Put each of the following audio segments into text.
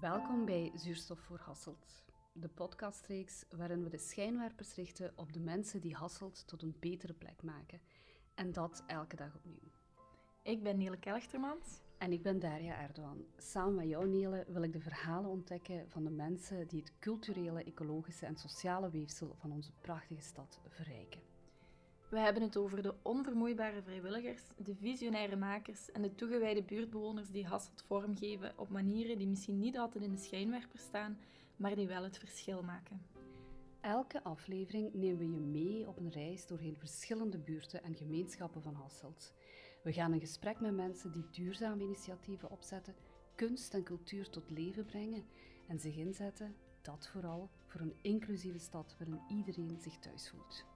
Welkom bij Zuurstof voor Hasselt, de podcastreeks waarin we de schijnwerpers richten op de mensen die Hasselt tot een betere plek maken. En dat elke dag opnieuw. Ik ben Nele Kelchtermans. En ik ben Daria Erdogan. Samen met jou, Nele, wil ik de verhalen ontdekken van de mensen die het culturele, ecologische en sociale weefsel van onze prachtige stad verrijken. We hebben het over de onvermoeibare vrijwilligers, de visionaire makers en de toegewijde buurtbewoners die Hasselt vormgeven op manieren die misschien niet altijd in de schijnwerper staan, maar die wel het verschil maken. Elke aflevering nemen we je mee op een reis doorheen verschillende buurten en gemeenschappen van Hasselt. We gaan in gesprek met mensen die duurzame initiatieven opzetten, kunst en cultuur tot leven brengen en zich inzetten, dat vooral, voor een inclusieve stad waarin iedereen zich thuis voelt.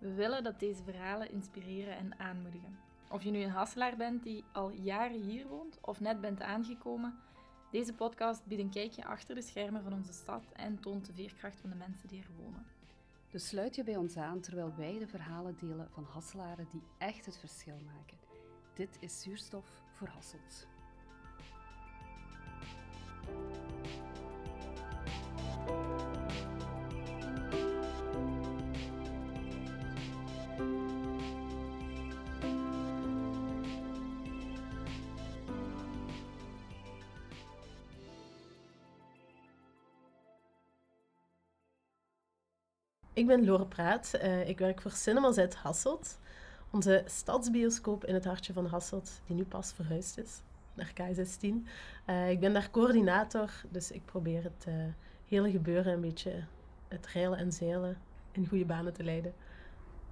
We willen dat deze verhalen inspireren en aanmoedigen. Of je nu een Hasselaar bent die al jaren hier woont of net bent aangekomen, deze podcast biedt een kijkje achter de schermen van onze stad en toont de veerkracht van de mensen die er wonen. Dus sluit je bij ons aan terwijl wij de verhalen delen van Hasselaren die echt het verschil maken. Dit is Zuurstof voor Hasselt. Ik ben Lore Praat. Uh, ik werk voor Cinema Z Hasselt. Onze stadsbioscoop in het hartje van Hasselt, die nu pas verhuisd is naar K16. Uh, ik ben daar coördinator, dus ik probeer het uh, hele gebeuren een beetje het reilen en zeilen in goede banen te leiden.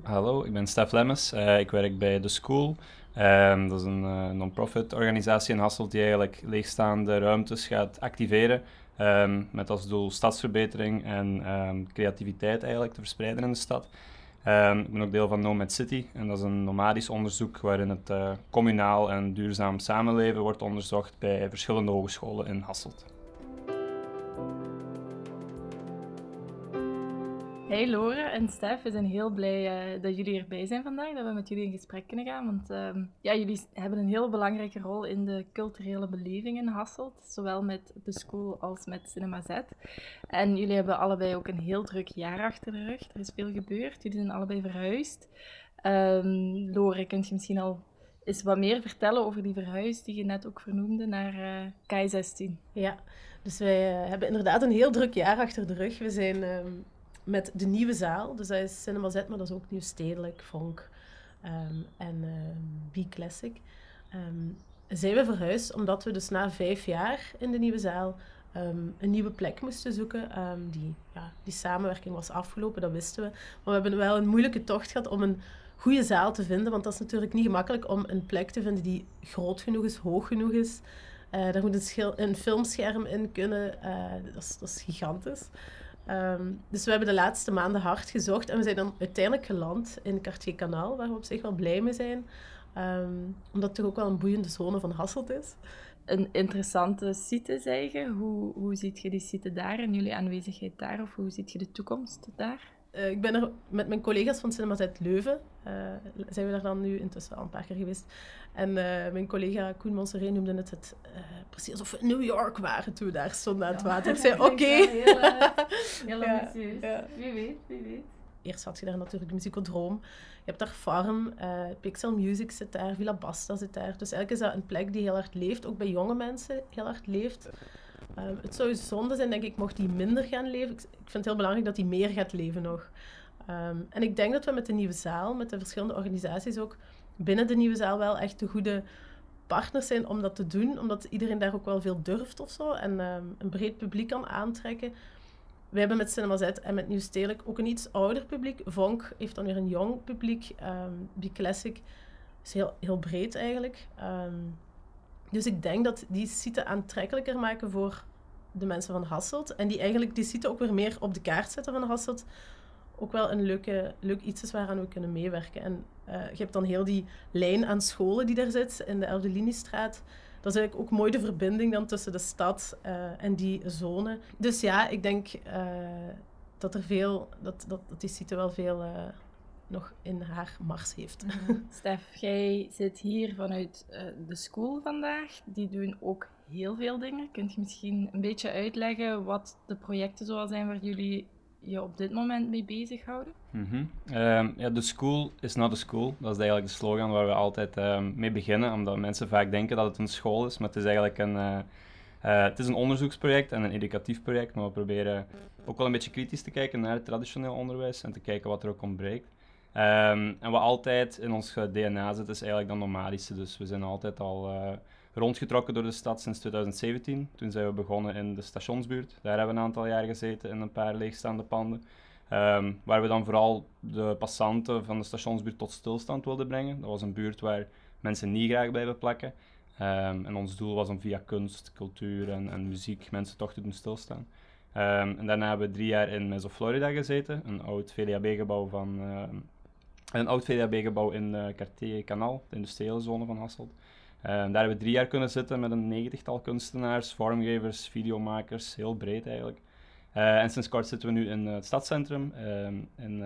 Hallo, ik ben Stef Lemmes. Uh, ik werk bij The School. Um, dat is een non-profit organisatie in Hasselt die eigenlijk leegstaande ruimtes gaat activeren um, met als doel stadsverbetering en um, creativiteit eigenlijk te verspreiden in de stad. ik ben ook deel van Nomad City en dat is een nomadisch onderzoek waarin het uh, communaal en duurzaam samenleven wordt onderzocht bij verschillende hogescholen in Hasselt. Hey Lore en Stef, we zijn heel blij uh, dat jullie erbij zijn vandaag, dat we met jullie in gesprek kunnen gaan. Want uh, ja, jullie hebben een heel belangrijke rol in de culturele beleving in Hasselt, zowel met de school als met Cinema Z. En jullie hebben allebei ook een heel druk jaar achter de rug. Er is veel gebeurd, jullie zijn allebei verhuisd. Um, Lore, kunt je misschien al eens wat meer vertellen over die verhuis die je net ook vernoemde naar uh, K16? Ja, dus wij uh, hebben inderdaad een heel druk jaar achter de rug. We zijn... Um met de nieuwe zaal. Dus dat is Cinema Z, maar dat is ook nieuw stedelijk, vonk um, en uh, B-Classic. Um, zijn we verhuisd omdat we dus na vijf jaar in de nieuwe zaal een nieuwe plek moesten zoeken. die, ja, die samenwerking was afgelopen, dat wisten we. Maar we hebben wel een moeilijke tocht gehad om een goede zaal te vinden. Want dat is natuurlijk niet gemakkelijk om een plek te vinden die groot genoeg is, hoog genoeg is. Uh, daar moet een, een filmscherm in kunnen. Uh, dat, is, dat is gigantisch. Um, dus we hebben de laatste maanden hard gezocht en we zijn dan uiteindelijk geland in Cartier Kanaal, waar we op zich wel blij mee zijn. Um, omdat het toch ook wel een boeiende zone van Hasselt is. Een interessante site, zeggen. Hoe, hoe ziet je die site daar en jullie aanwezigheid daar? Of hoe ziet je de toekomst daar? Uh, ik ben er met mijn collega's van Cinema Leuven, uh, zijn we daar dan nu intussen al een paar keer geweest. En uh, mijn collega Koen Monseré noemde het, het precies alsof we in New York waren toen we daar stonden aan het water. Ik zei, oké. Okay. Heel, heel ambitieus. Ja, ja. Wie weet, wie weet. Eerst had je daar natuurlijk de Musicodroom. Je hebt daar Farm, Pixel Music zit daar, Villa Basta zit daar. Dus eigenlijk is dat een plek die heel hard leeft, ook bij jonge mensen heel hard leeft. Um, het zou zonde zijn, denk ik, mocht die minder gaan leven. Ik, ik vind het heel belangrijk dat die meer gaat leven nog. Um, en ik denk dat we met de nieuwe zaal, met de verschillende organisaties ook binnen de nieuwe zaal wel echt de goede partners zijn om dat te doen. Omdat iedereen daar ook wel veel durft of zo. En um, een breed publiek kan aantrekken. We hebben met Cinema Z en met Nieuw Stedelijk ook een iets ouder publiek. Vonk heeft dan weer een jong publiek. Um, B-Classic is heel, heel breed eigenlijk. Dus ik denk dat die site aantrekkelijker maken voor de mensen van Hasselt. En die eigenlijk die site ook weer meer op de kaart zetten van Hasselt. Ook wel een leuke, leuk iets is waaraan we kunnen meewerken. En uh, je hebt dan heel die lijn aan scholen die daar zit in de Elfde Liniestraat. Dat is eigenlijk ook mooi de verbinding dan tussen de stad uh, en die zone. Dus ja, ik denk uh, dat er veel, dat, dat, dat die site wel veel nog in haar mars heeft. Stef, jij zit hier vanuit uh, de school vandaag. Die doen ook heel veel dingen. Kunt je misschien een beetje uitleggen wat de projecten zoal zijn waar jullie je op dit moment mee bezighouden? Mm -hmm. ja, de school is not a school. Dat is eigenlijk de slogan waar we altijd um, mee beginnen, omdat mensen vaak denken dat het een school is, maar het is eigenlijk een, uh, uh, het is een onderzoeksproject en een educatief project, maar we proberen ook wel een beetje kritisch te kijken naar het traditioneel onderwijs en te kijken wat er ook ontbreekt. Um, en wat altijd in ons DNA zit, is eigenlijk dat nomadische. Dus we zijn altijd al uh, rondgetrokken door de stad sinds 2017. Toen zijn we begonnen in de stationsbuurt. Daar hebben we een aantal jaar gezeten in een paar leegstaande panden. Um, waar we dan vooral de passanten van de stationsbuurt tot stilstand wilden brengen. Dat was een buurt waar mensen niet graag blijven plakken. Um, en ons doel was om via kunst, cultuur en, en muziek mensen toch te doen stilstaan. En daarna hebben we drie jaar in Meso Florida gezeten, een oud VDAB-gebouw van een oud VDAB-gebouw in uh, Cartier Canal, de industriële zone van Hasselt. daar hebben we drie jaar kunnen zitten met een negentigtal kunstenaars, vormgevers, videomakers, heel breed eigenlijk. Uh, en sinds kort zitten we nu in het stadscentrum, um, in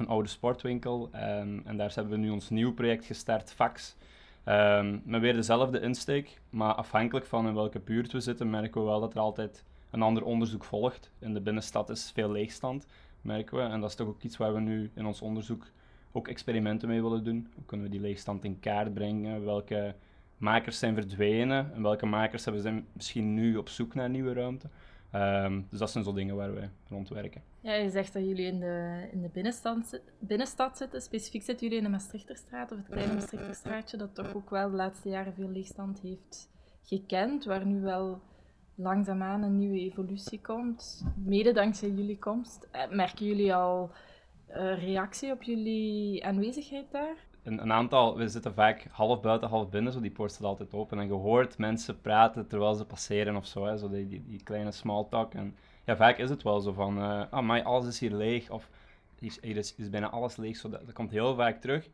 een oude sportwinkel. Um, en daar hebben we nu ons nieuw project gestart, Fax. Um, met weer dezelfde insteek, maar afhankelijk van in welke buurt we zitten, merken we wel dat er altijd een ander onderzoek volgt. In de binnenstad is veel leegstand, merken we. En dat is toch ook iets waar we nu in ons onderzoek ook experimenten mee willen doen. Hoe kunnen we die leegstand in kaart brengen? Welke makers zijn verdwenen en welke makers hebben zijn misschien nu op zoek naar nieuwe ruimte? Um, dus dat zijn zo dingen waar we rond werken. Ja, je zegt dat jullie in de, in de binnenstad zitten. Specifiek zitten jullie in de Maastrichterstraat, of het kleine Maastrichterstraatje, dat toch ook wel de laatste jaren veel leegstand heeft gekend, waar nu wel langzaamaan een nieuwe evolutie komt. Mede dankzij jullie komst. Eh, merken jullie al uh, reactie op jullie aanwezigheid daar? Een, een, aantal, we zitten vaak half buiten, half binnen, zo die poort staat altijd open. En je hoort mensen praten terwijl ze passeren of zo, hè, zo die, die, kleine small talk. En ja, vaak is het wel zo van, uh, ah, maar alles is hier leeg, of hier is, is, bijna alles leeg. Zo, dat komt heel vaak terug.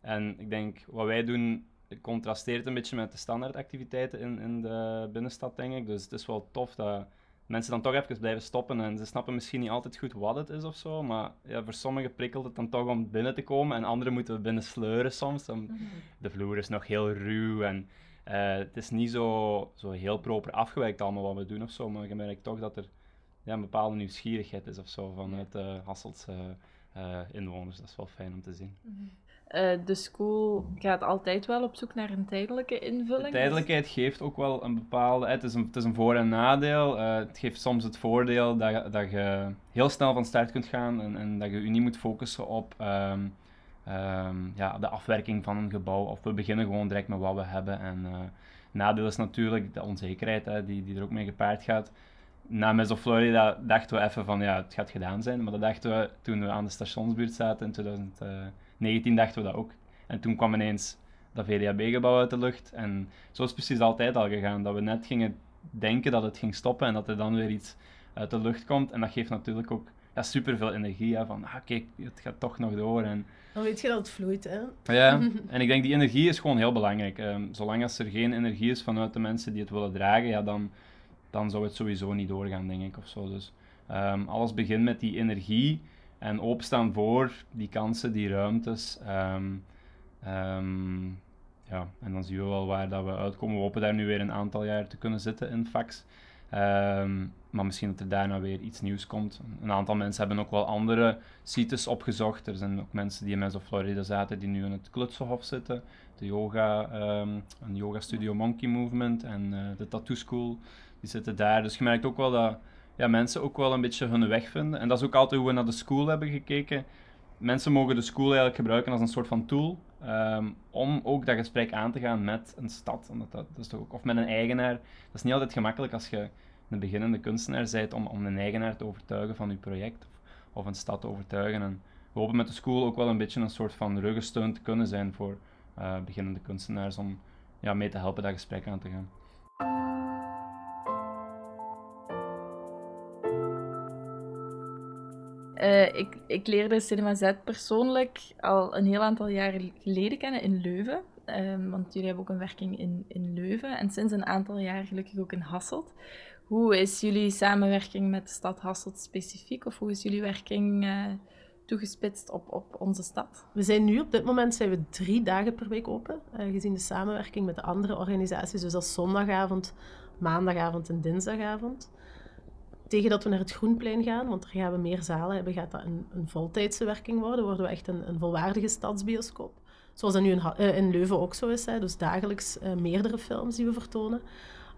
En ik denk, wat wij doen, contrasteert een beetje met de standaardactiviteiten in, in de binnenstad, denk ik. Dus het is wel tof dat mensen dan toch even blijven stoppen en ze snappen misschien niet altijd goed wat het is of zo, maar ja, voor sommigen prikkelt het dan toch om binnen te komen en anderen moeten we binnen sleuren soms. Mhm. De vloer is nog heel ruw en uh, het is niet zo, zo heel proper afgewerkt allemaal wat we doen of zo, maar je merkt toch dat er ja, een bepaalde nieuwsgierigheid is of zo vanuit de uh, Hasseltse uh, inwoners. Dat is wel fijn om te zien. Mm uh, de school gaat altijd wel op zoek naar een tijdelijke invulling. De tijdelijkheid geeft ook wel een bepaalde. Het is een, het is een voor- en nadeel. Uh, het geeft soms het voordeel dat, dat je heel snel van start kunt gaan en, en dat je je niet moet focussen op um, um, ja, de afwerking van een gebouw. Of we beginnen gewoon direct met wat we hebben. En uh, nadeel is natuurlijk de onzekerheid hè, die, die er ook mee gepaard gaat. Na Meso Florida dachten we even van ja, het gaat gedaan zijn. Maar dat dachten we toen we aan de stationsbuurt zaten in 2000. 19 dachten we dat ook. En toen kwam ineens dat VDAB-gebouw uit de lucht. En zo is het precies altijd al gegaan. Dat we net gingen denken dat het ging stoppen en dat er dan weer iets uit de lucht komt. En dat geeft natuurlijk ook ja, superveel energie. Hè, van, ah, kijk, het gaat toch nog door. En... Dan weet je dat het vloeit, hè? Ja, en ik denk die energie is gewoon heel belangrijk. Um, zolang als er geen energie is vanuit de mensen die het willen dragen, ja, dan, dan zou het sowieso niet doorgaan, denk ik. Of zo. Dus um, alles begint met die energie en openstaan voor die kansen, die ruimtes. Um, um, ja, en dan zien we wel waar dat we uitkomen. We hopen daar nu weer een aantal jaar te kunnen zitten in fax. Um, maar misschien dat er daarna weer iets nieuws komt. Een aantal mensen hebben ook wel andere sites opgezocht. Er zijn ook mensen die in Meso Florida zaten, die nu in het Klutsenhof zitten. De yoga, een yoga studio Monkey Movement en uh, de Tattoo School, die zitten daar. Dus je merkt ook wel dat ja, mensen ook wel een beetje hun weg vinden. En dat is ook altijd hoe we naar de school hebben gekeken. Mensen mogen de school eigenlijk gebruiken als een soort van tool um, om ook dat gesprek aan te gaan met een stad. Omdat dat, dat is toch ook, of met een eigenaar. Dat is niet altijd gemakkelijk als je een beginnende kunstenaar bent om, om een eigenaar te overtuigen van je project of, of een stad te overtuigen. En we hopen met de school ook wel een beetje een soort van ruggensteun te kunnen zijn voor uh, beginnende kunstenaars om ja, mee te helpen dat gesprek aan te gaan. Uh, ik, ik leerde Cinema Z persoonlijk al een heel aantal jaren geleden kennen in Leuven. Um, want jullie hebben ook een werking in, in Leuven en sinds een aantal jaar gelukkig ook in Hasselt. Hoe is jullie samenwerking met de stad Hasselt specifiek? Of hoe is jullie werking uh, toegespitst op, op onze stad? We zijn nu op dit moment zijn we drie dagen per week open, uh, gezien de samenwerking met de andere organisaties. Dus dat is zondagavond, maandagavond en dinsdagavond. Tegen dat we naar het Groenplein gaan, want daar gaan we meer zalen hebben, gaat dat een, een voltijdse werking worden. Worden we echt een, een volwaardige stadsbioscoop. Zoals dat nu in, uh, in Leuven ook zo is. Hè. Dus dagelijks uh, meerdere films die we vertonen.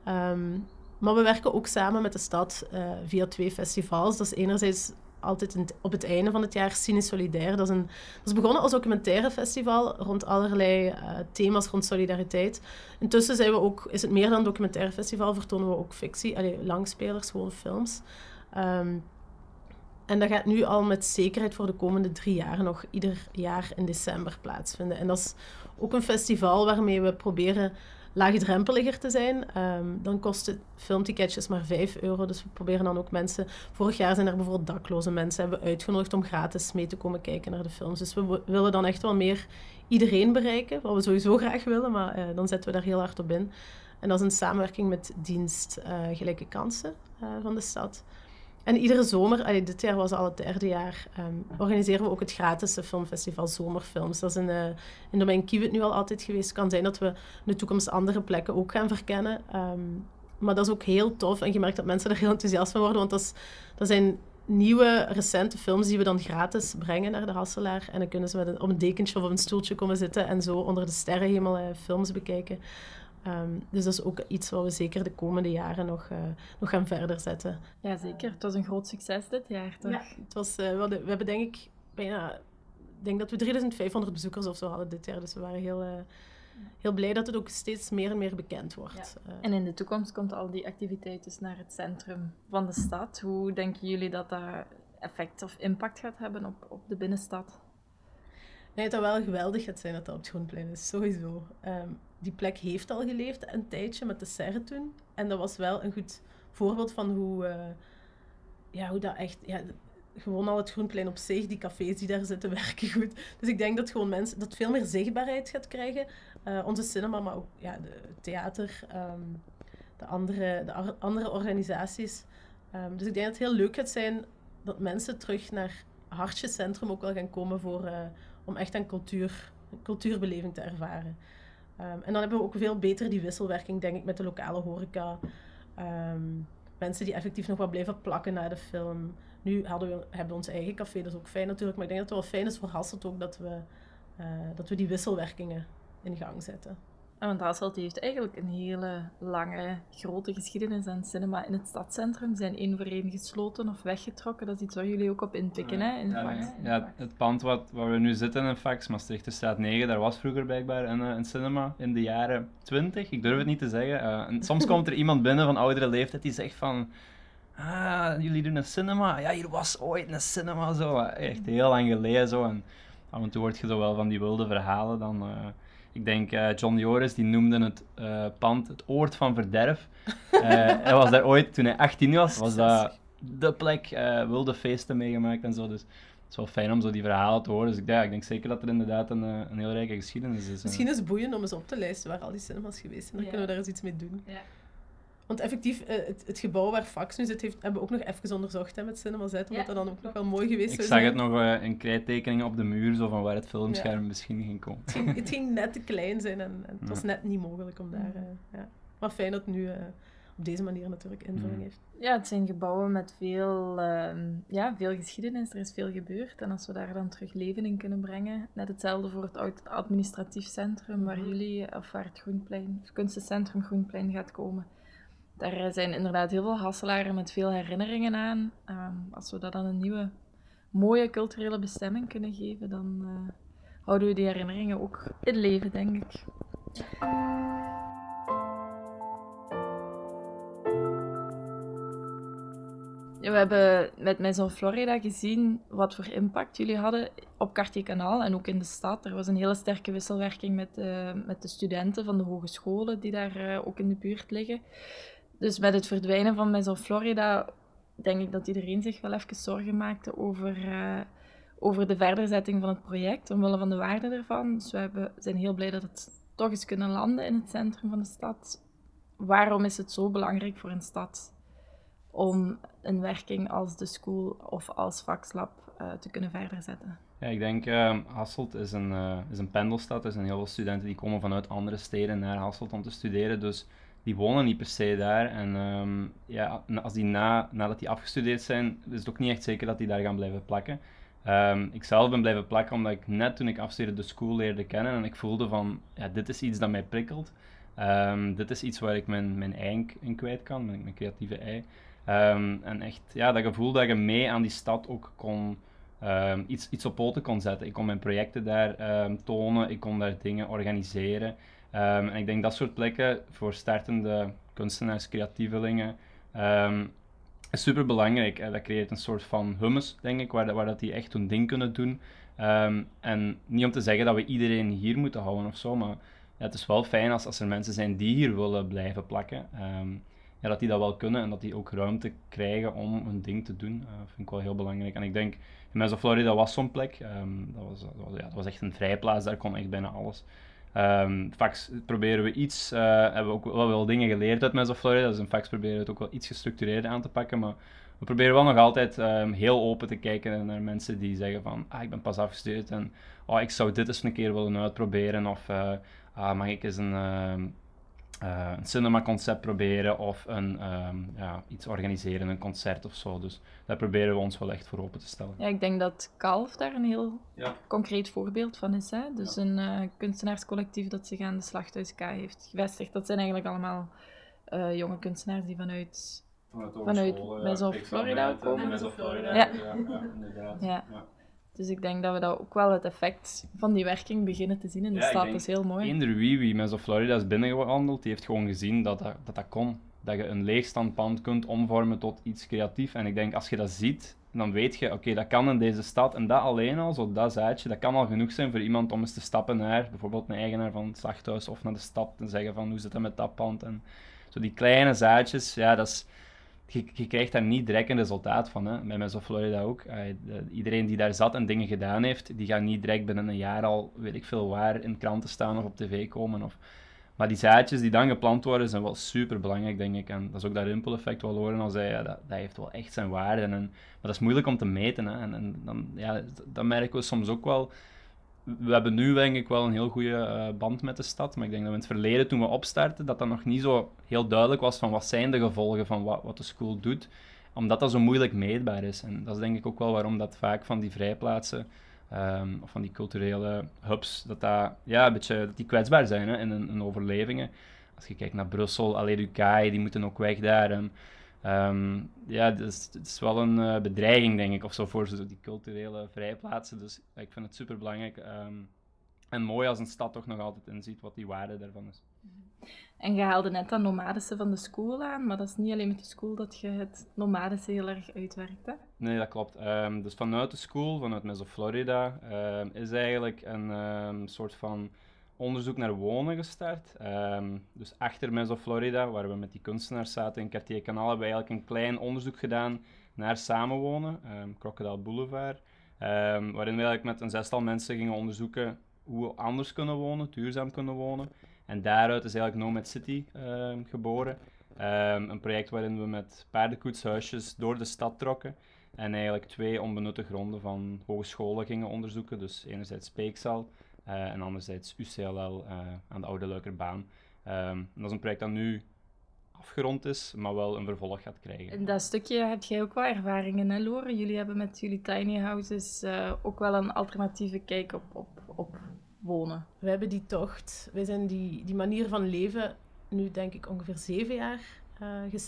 Um, maar we werken ook samen met de stad uh, via twee festivals. Dat is enerzijds altijd op het einde van het jaar Cine Solidair. Dat is, een, dat is begonnen als documentaire festival rond allerlei uh, thema's rond solidariteit. Intussen zijn we ook, is het meer dan een documentaire festival, vertonen we ook fictie, langspelers, gewoon films. Um, en dat gaat nu al met zekerheid voor de komende drie jaar nog ieder jaar in december plaatsvinden. En dat is ook een festival waarmee we proberen laagdrempeliger te zijn. Um, dan kosten filmticketjes maar 5 euro. Dus we proberen dan ook mensen... Vorig jaar zijn er bijvoorbeeld dakloze mensen hebben uitgenodigd om gratis mee te komen kijken naar de films. Dus we willen dan echt wel meer iedereen bereiken, wat we sowieso graag willen, maar uh, dan zetten we daar heel hard op in. En dat is een samenwerking met dienst uh, Gelijke Kansen uh, van de stad. En iedere zomer, dit jaar was al het derde jaar, um, organiseren we ook het gratis filmfestival Zomerfilms. Dat is in, uh, in domein Kiewit nu al altijd geweest. Het kan zijn dat we in de toekomst andere plekken ook gaan verkennen. Um, maar dat is ook heel tof en je merkt dat mensen er heel enthousiast van worden, want dat, is, dat zijn nieuwe, recente films die we dan gratis brengen naar de Hasselaar. En dan kunnen ze met een, op een dekentje of op een stoeltje komen zitten en zo onder de sterrenhemel uh, films bekijken. Um, dus dat is ook iets wat we zeker de komende jaren nog, uh, nog gaan verder zetten. Ja, zeker. Het was een groot succes dit jaar, toch? Ja, het was, uh, we, hadden, we hebben denk ik bijna... Ik denk dat we 3500 bezoekers of zo hadden dit jaar. Dus we waren heel, uh, heel blij dat het ook steeds meer en meer bekend wordt. Ja. en in de toekomst komt al die activiteit dus naar het centrum van de stad. Hoe denken jullie dat dat effect of impact gaat hebben op, op de binnenstad? Nee, zou wel geweldig gaat zijn dat dat op het Groenplein is, sowieso. Um, die plek heeft al geleefd een tijdje met de serre toen. En dat was wel een goed voorbeeld van hoe, uh, ja, hoe dat echt... Ja, gewoon al het Groenplein op zich, die cafés die daar zitten, werken goed. Dus ik denk dat gewoon mensen... Dat veel meer zichtbaarheid gaat krijgen. Uh, onze cinema, maar ook ja, de theater, um, de, andere, de andere organisaties. Um, dus ik denk dat het heel leuk gaat zijn dat mensen terug naar Hartjescentrum ook wel gaan komen voor, uh, om echt een cultuur, cultuurbeleving te ervaren. Um, en dan hebben we ook veel beter die wisselwerking, denk ik, met de lokale horeca. Um, mensen die effectief nog wat blijven plakken na de film. Nu hadden we, hebben we ons eigen café, dat is ook fijn natuurlijk. Maar ik denk dat het wel fijn is voor Hasselt ook dat we, uh, dat we die wisselwerkingen in gang zetten. Ja, want Hasselt heeft eigenlijk een hele lange, grote geschiedenis aan cinema in het stadscentrum. Zijn één voor één gesloten of weggetrokken. Dat is iets waar jullie ook op inpikken, hè? In ja, nee. ja, het pand wat, waar we nu zitten in Fax, Maastrichtenstraat 9, daar was vroeger blijkbaar een, een cinema in de jaren 20. Ik durf het niet te zeggen. Uh, en soms komt er iemand binnen van oudere leeftijd die zegt van... Ah, jullie doen een cinema? Ja, hier was ooit een cinema, zo. Echt heel lang geleden, zo. En af en toe hoort je zo wel van die wilde verhalen dan... Uh, ik denk, uh, John Joris, die noemde het uh, pand het oord van verderf. Uh, hij was daar ooit, toen hij 18 was, was dat de plek, wilde feesten meegemaakt en zo. Dus het is wel fijn om zo die verhalen te horen. Dus ik, ja, ik denk zeker dat er inderdaad een, een heel rijke geschiedenis is. Misschien is het boeiend om eens op te lijsten waar al die cinemas geweest zijn. Dan ja. kunnen we daar eens iets mee doen. Ja. Want effectief, het, het, gebouw waar Fax nu zit, heeft, hebben we ook nog even onderzocht hè, met Cinema Z, omdat ja. dat dan ook nog wel mooi geweest is. Ik zag zijn. het nog uh, in krijttekeningen op de muur, zo van waar het filmscherm ja. misschien ging komen. Het ging, het ging, net te klein zijn en, en het was net niet mogelijk om daar... Uh, ja. Maar fijn dat het nu uh, op deze manier natuurlijk invulling heeft. Ja, het zijn gebouwen met veel, ja, veel geschiedenis, er is veel gebeurd. En als we daar dan terug leven in kunnen brengen, net hetzelfde voor het administratief centrum, waar jullie, of waar het Groenplein, het kunstencentrum Groenplein gaat komen daar zijn inderdaad heel veel hasselaren met veel herinneringen aan. Um, als we dat dan een nieuwe, mooie culturele bestemming kunnen geven, dan uh, houden we die herinneringen ook in leven, denk ik. We hebben met Maison Florida gezien wat voor impact jullie hadden op Cartier Kanaal en ook in de stad. Er was een hele sterke wisselwerking met, uh, met de studenten van de hogescholen die daar ook in de buurt liggen. Dus met het verdwijnen van Maison Florida denk ik dat iedereen zich wel even zorgen maakte over, uh, over de verderzetting van het project, omwille van de waarde ervan. Dus we hebben, zijn heel blij dat het toch eens kunnen landen in het centrum van de stad. Waarom is het zo belangrijk voor een stad om een werking als de school of als Vaxlab te kunnen verder zetten? Ja, ik denk uh, Hasselt is een, uh, is een pendelstad. Er zijn heel veel studenten die komen vanuit andere steden naar Hasselt om te studeren. Dus die wonen niet per se daar. En um, ja, als die na, nadat die afgestudeerd zijn, is het ook niet echt zeker dat die daar gaan blijven plakken. Um, ik zelf ben blijven plakken omdat ik net toen ik afstudeerde de school leerde kennen en ik voelde van, ja, dit is iets dat mij prikkelt. Um, dit is iets waar ik mijn, mijn ei in kwijt kan, mijn, mijn creatieve ei. en echt, ja, dat gevoel dat je mee aan die stad ook kon iets, iets op poten kon zetten. Ik kon mijn projecten daar tonen, ik kon daar dingen organiseren. Um, en ik denk dat soort plekken voor startende kunstenaars, creatievelingen, is super belangrijk. Dat creëert een soort van hummus, denk ik, waar, waar dat die echt hun ding kunnen doen. en niet om te zeggen dat we iedereen hier moeten houden of zo, maar ja, het is wel fijn als, als er mensen zijn die hier willen blijven plakken ja, dat die dat wel kunnen en dat die ook ruimte krijgen om hun ding te doen. Uh, vind ik wel heel belangrijk. En ik denk, in Mesa Florida was zo'n plek. Um, dat, was, dat, was, ja, dat was echt een vrijplaats, daar kon echt bijna alles. Um, fax proberen we iets, uh, hebben we ook wel wel dingen geleerd uit Mesa Florida, dus in fax proberen we het ook wel iets gestructureerder aan te pakken, maar we proberen wel nog altijd um, heel open te kijken naar mensen die zeggen van, ah, ik ben pas afgestudeerd en oh, ik zou dit eens een keer willen uitproberen, of uh, ah, mag ik eens een uh, een cinema-concept proberen of een, um, ja, iets organiseren, een concert of zo. Dus daar proberen we ons wel echt voor open te stellen. Ja, ik denk dat Kalf daar een heel ja. concreet voorbeeld van is. Hè? Dus een uh, kunstenaarscollectief dat zich aan de Slachthuis K heeft gevestigd. Dat zijn eigenlijk allemaal uh, jonge kunstenaars die vanuit, vanuit, vanuit Florida komen. Florida. Ja. Ja, inderdaad. Dus ik denk dat we dat ook wel het effect van die werking beginnen te zien in de ja, stad. Dat is heel mooi. Eender wie wie met zo Florida is binnengewandeld, die heeft gewoon gezien dat dat, dat, dat kon. Dat je een leegstandpand kunt omvormen tot iets creatiefs. En ik denk, als je dat ziet, dan weet je, oké, dat kan in deze stad. En dat alleen al, zo dat zaadje, dat kan al genoeg zijn voor iemand om eens te stappen naar bijvoorbeeld een eigenaar van het slachthuis of naar de stad en zeggen van, hoe zit het met dat pand? En zo die kleine zaadjes, ja, dat is je, krijgt daar niet direct een resultaat van. Hè. Bij Mesa Florida ook. iedereen die daar zat en dingen gedaan heeft, die gaat niet direct binnen een jaar al, weet ik veel waar, in kranten staan of op tv komen. Of... Maar die zaadjes die dan geplant worden, zijn wel super belangrijk, denk ik. En dat is ook dat rimpeleffect wel horen al zei, ja, dat, dat heeft wel echt zijn waarde. En, maar dat is moeilijk om te meten. Hè. En, en dan, ja, dat merken we soms ook wel we hebben nu denk ik wel een heel goede uh, band met de stad. Maar ik denk dat we in het verleden, toen we opstarten, dat dat nog niet zo heel duidelijk was van wat zijn de gevolgen van wat, wat de school doet. Omdat dat zo moeilijk meetbaar is. En dat is denk ik ook wel waarom dat vaak van die vrijplaatsen, um, of van die culturele hubs, dat, dat, ja, een beetje, dat die kwetsbaar zijn in een, overlevingen. Als je kijkt naar Brussel, Aleducae, die moeten ook weg daar. Um, ja, het is wel een uh, bedreiging, denk ik, of zo, voor zo die culturele vrijplaatsen. Dus ik vind het super belangrijk um, en mooi als een stad toch nog altijd inziet wat die waarde daarvan is. En je haalde net dat nomadische van de school aan, maar dat is niet alleen met de school dat je het nomadische heel erg uitwerkt, hè? Nee, dat klopt. Um, dus vanuit de school, vanuit Meso Florida, is eigenlijk een soort van onderzoek naar wonen gestart. Um, dus achter Meso Florida, waar we met die kunstenaars zaten in Cartier Canal, hebben we eigenlijk een klein onderzoek gedaan naar samenwonen, um, Crocodile Boulevard. Um, waarin we eigenlijk met een zestal mensen gingen onderzoeken hoe we anders kunnen wonen, duurzaam kunnen wonen. En daaruit is eigenlijk Nomad City geboren. een project waarin we met paardenkoetshuisjes door de stad trokken. En eigenlijk twee onbenutte gronden van hogescholen gingen onderzoeken. Dus enerzijds Speeksal en anderzijds UCLL uh, eh, aan de Oude Luikerbaan. Um, dat is een project dat nu afgerond is, maar wel een vervolg gaat krijgen. In dat stukje heb jij ook wel ervaringen, hè, Lore? Jullie hebben met jullie tiny houses uh, ook wel een alternatieve kijk op, op, op wonen. We hebben die tocht, wij zijn die, die manier van leven nu denk ik ongeveer zeven jaar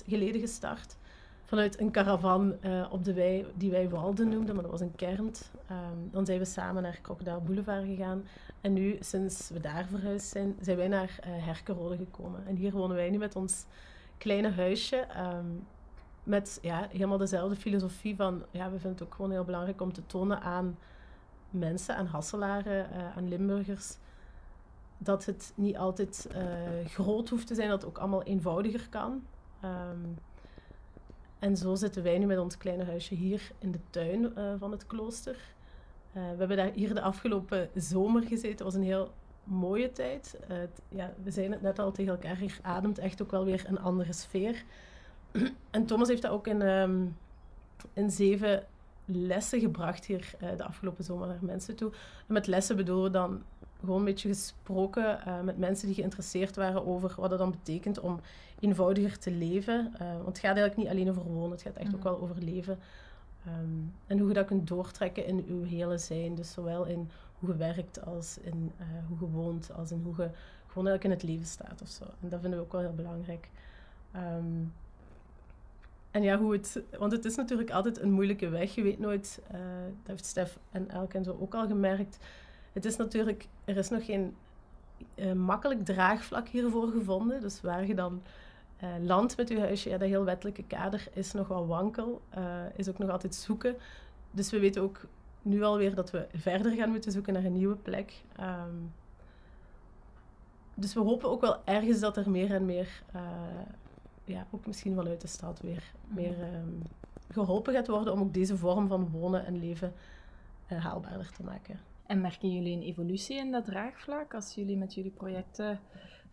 geleden gestart vanuit een caravan uh, op de wei, die wij Walden noemden, maar dat was een kernt. Um, dan zijn we samen naar Crocodile Boulevard gegaan. En nu, sinds we daar verhuisd zijn, zijn wij naar uh, Herkenrode gekomen. En hier wonen wij nu met ons kleine huisje. Um, met ja, helemaal dezelfde filosofie van, ja, we vinden het ook gewoon heel belangrijk om te tonen aan mensen, aan Hasselaren, uh, aan Limburgers, dat het niet altijd groot hoeft te zijn, dat het ook allemaal eenvoudiger kan. Um, en zo zitten wij nu met ons kleine huisje hier in de tuin uh, van het klooster. Uh, we hebben daar hier de afgelopen zomer gezeten. Het was een heel mooie tijd. Het, ja, we zijn het net al tegen elkaar. Hier ademt echt ook wel weer een andere sfeer. en Thomas heeft dat ook in, um, in zeven lessen gebracht hier de afgelopen zomer naar mensen toe. En met lessen bedoelen we dan gewoon een beetje gesproken uh, met mensen die geïnteresseerd waren over wat het dan betekent om eenvoudiger te leven. Uh, want het gaat eigenlijk niet alleen over wonen, het gaat echt ook mhm. wel over leven. Um, en hoe je dat kunt doortrekken in je hele zijn. Dus zowel in hoe je werkt als in hoe je woont, als in hoe je gewoon eigenlijk in het leven staat of zo. En dat vinden we ook wel heel belangrijk. Um, en ja, hoe het... Want het is natuurlijk altijd een moeilijke weg. Je weet nooit, uh, dat heeft Stef en Elke en zo ook al gemerkt. Het is natuurlijk... Er is nog geen uh, makkelijk draagvlak hiervoor gevonden. Dus waar je dan uh, landt met je huisje, ja, dat heel wettelijke kader is nog wel wankel. is ook nog altijd zoeken. Dus we weten ook nu alweer dat we verder gaan moeten zoeken naar een nieuwe plek. Um, dus we hopen ook wel ergens dat er meer en meer ja, ook misschien vanuit de stad weer meer um, geholpen gaat worden om ook deze vorm van wonen en leven haalbaarder te maken. En merken jullie een evolutie in dat draagvlak als jullie met jullie projecten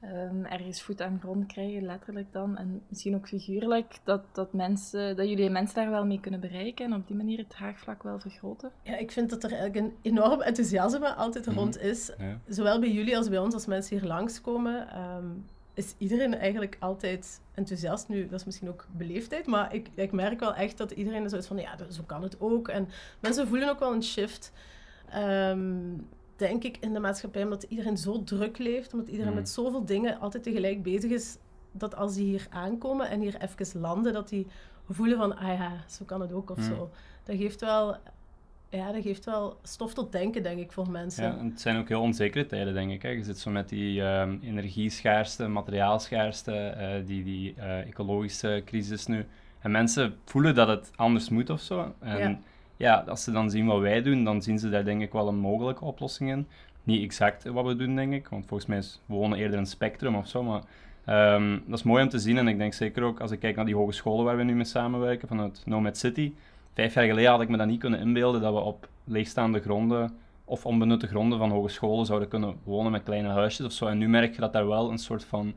um, ergens voet aan grond krijgen, letterlijk dan, en misschien ook figuurlijk, dat, dat, mensen, dat jullie mensen daar wel mee kunnen bereiken en op die manier het draagvlak wel vergroten? Ja, ik vind dat er eigenlijk een enorm enthousiasme altijd mhm. rond is, zowel bij jullie als bij ons als mensen hier langskomen. Um, is iedereen eigenlijk altijd enthousiast. Nu, dat is misschien ook beleefdheid, maar ik, ik merk wel echt dat iedereen is van, ja, zo kan het ook. En mensen voelen ook wel een shift, ehm, denk ik, in de maatschappij, omdat iedereen zo druk leeft, omdat iedereen mm. met zoveel dingen altijd tegelijk bezig is, dat als die hier aankomen en hier even landen, dat die voelen van, ah ja, zo kan het ook of mm. zo. Dat geeft wel ja, dat geeft wel stof tot denken, denk ik, voor mensen. Ja, en het zijn ook heel onzekere tijden, denk ik. Hè. Je zit zo met die um, energieschaarste, materiaalschaarste, uh, die, die uh, ecologische crisis nu. En mensen voelen dat het anders moet of zo. En ja. Ja. als ze dan zien wat wij doen, dan zien ze daar denk ik wel een mogelijke oplossing in. Niet exact wat we doen, denk ik, want volgens mij is wonen eerder een spectrum of zo, maar... Um, dat is mooi om te zien en ik denk zeker ook als ik kijk naar die hogescholen waar we nu mee samenwerken vanuit Nomad City, vijf jaar geleden had ik me dat niet kunnen inbeelden dat we op leegstaande gronden of onbenutte gronden van hogescholen zouden kunnen wonen met kleine huisjes of zo. En nu merk je dat daar wel een soort van,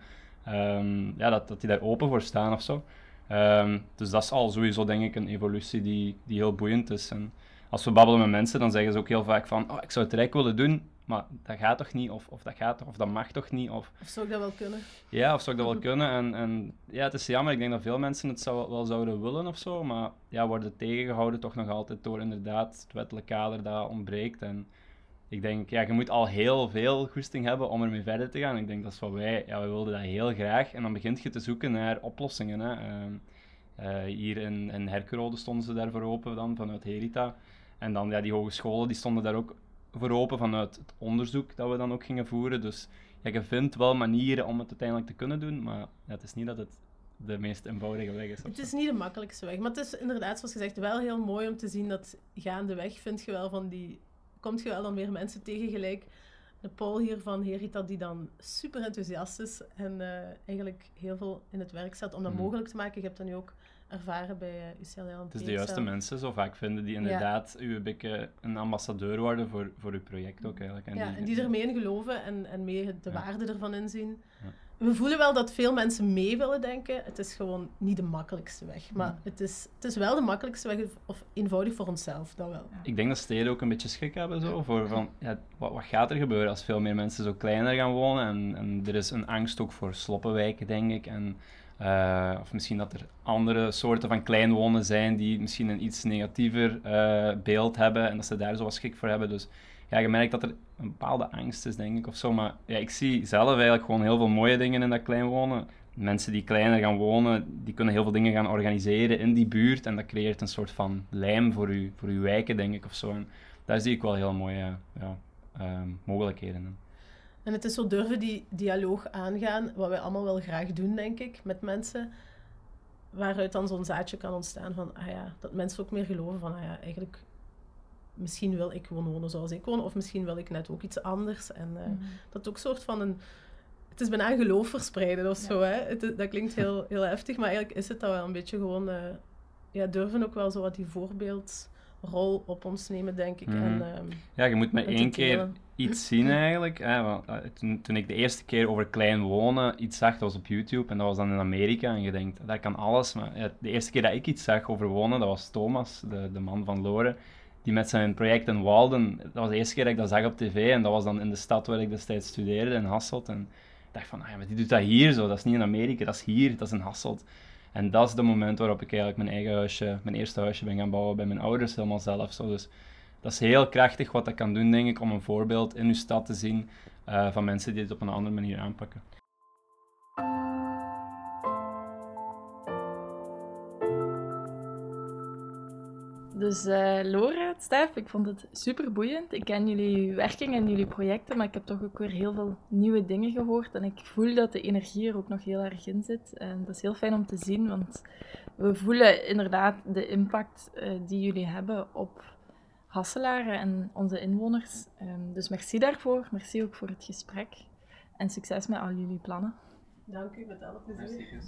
um, ja, dat, dat die daar open voor staan of zo. Um, dus dat is al sowieso denk ik een evolutie die, die heel boeiend is. En als we babbelen met mensen, dan zeggen ze ook heel vaak van, oh, ik zou het rijk willen doen, maar dat gaat toch niet, of, of dat gaat toch, of dat mag toch niet. Of, of zou ik dat wel kunnen? Ja, of zou ik dat wel kunnen. En, en ja, het is jammer, ik denk dat veel mensen het zou, wel zouden willen of zo, maar ja, worden tegengehouden toch nog altijd door inderdaad het wettelijk kader dat ontbreekt. En ik denk, ja, je moet al heel veel goesting hebben om ermee verder te gaan. Ik denk dat is wat wij, ja, wij wilden dat heel graag. En dan begint je te zoeken naar oplossingen. Hè. Uh, hier in, in Herkerode stonden ze daarvoor open dan, vanuit Herita. En dan, ja, die hogescholen, die stonden daar ook voor open vanuit het onderzoek dat we dan ook gingen voeren. Dus ja, je vindt wel manieren om het uiteindelijk te kunnen doen, maar ja, het is niet dat het de meest eenvoudige weg is. Het is niet de makkelijkste weg, maar het is inderdaad, zoals gezegd, wel heel mooi om te zien dat gaandeweg vind je wel van die, komt je wel dan weer mensen tegen gelijk. De Paul hier van Herita, die dan super enthousiast is en uh, eigenlijk heel veel in het werk zet om dat mhm. mogelijk te maken. Je hebt dan nu ook ervaren bij uh, UCL. Het is de juiste mensen zo vaak vinden die inderdaad ja. u een een ambassadeur worden voor, voor uw project ook eigenlijk. En ja, die, en die er mee in geloven en, en mee de waarde ervan inzien. We voelen wel dat veel mensen mee willen denken. Het is gewoon niet de makkelijkste weg. Maar het, is, het is wel de makkelijkste weg, of eenvoudig voor onszelf, dat wel. Ik denk dat steden ook een beetje schrik hebben zo, voor van, ja, wat, wat gaat er gebeuren als veel meer mensen zo kleiner gaan wonen? En, en er is een angst ook voor sloppenwijken, denk ik. En uh, of misschien dat er andere soorten van kleinwonen zijn die misschien een iets negatiever uh, beeld hebben en dat ze daar zo wat schik voor hebben. Dus ja, je merkt dat er een bepaalde angst is, denk ik, of zo. Maar ja, ik zie zelf eigenlijk gewoon heel veel mooie dingen in dat kleinwonen. Mensen die kleiner gaan wonen, die kunnen heel veel dingen gaan organiseren in die buurt en dat creëert een soort van lijm voor, u, voor uw wijken, denk ik, of zo. Daar zie ik wel heel mooie ja, uh, mogelijkheden in. En het is zo durven die dialoog aangaan, wat wij allemaal wel graag doen, denk ik, met mensen. Waaruit dan zo'n zaadje kan ontstaan van, ah ja, dat mensen ook meer geloven van, ah ja, eigenlijk, misschien wil ik gewoon wonen zoals ik woon, of misschien wil ik net ook iets anders. En uh, mm. dat ook soort van een, het is bijna geloof verspreiden of zo, hè. Het, dat klinkt heel, heel heftig, maar eigenlijk is het dat wel een beetje gewoon, uh, ja, durven ook wel zo wat die voorbeeld rol op ons nemen, denk ik. En, mhm. ehm, ja, je moet met één keer iets zien eigenlijk. Hè, want, eh, toen, toen ik de eerste keer over klein wonen iets zag, dat was op YouTube en dat was dan in Amerika. En je denkt, dat kan alles. Maar ja, de eerste keer dat ik iets zag over wonen, dat was Thomas, de, de man van Loren. Die met zijn project in Walden, dat was de eerste keer dat ik dat zag op tv. En dat was dan in de stad waar ik destijds studeerde, in Hasselt. En ik dacht van, ah, ja, maar die doet dat hier zo. Dat is niet in Amerika, dat is hier, dat is in Hasselt. En dat is de moment waarop ik eigenlijk mijn eigen huisje, mijn eerste huisje ben gaan bouwen bij mijn ouders helemaal zelf. Zo. Dus dat is heel krachtig wat dat kan doen, denk ik, om een voorbeeld in uw stad te zien uh, van mensen die het op een andere manier aanpakken. Dus uh, Laura, Stef, ik vond het super boeiend. Ik ken jullie werking en jullie projecten, maar ik heb toch ook weer heel veel nieuwe dingen gehoord. En ik voel dat de energie er ook nog heel erg in zit. En dat is heel fijn om te zien, want we voelen inderdaad de impact uh, die jullie hebben op Hasselaren en onze inwoners. Um, dus merci daarvoor. Merci ook voor het gesprek. En succes met al jullie plannen. Dank u, met alle plezier.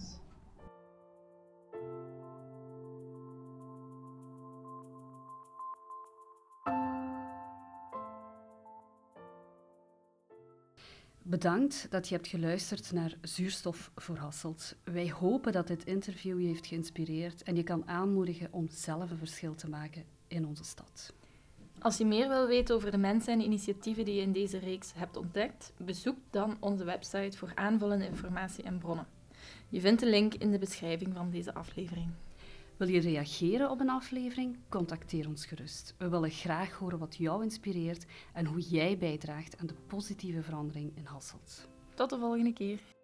Bedankt dat je hebt geluisterd naar Zuurstof voor Hasselt. Wij hopen dat dit interview je heeft geïnspireerd en je kan aanmoedigen om zelf een verschil te maken in onze stad. Als je meer wil weten over de mensen en initiatieven die je in deze reeks hebt ontdekt, bezoek dan onze website voor aanvullende informatie en bronnen. Je vindt de link in de beschrijving van deze aflevering. Wil je reageren op een aflevering? Contacteer ons gerust. We willen graag horen wat jou inspireert en hoe jij bijdraagt aan de positieve verandering in Hasselt. Tot de volgende keer.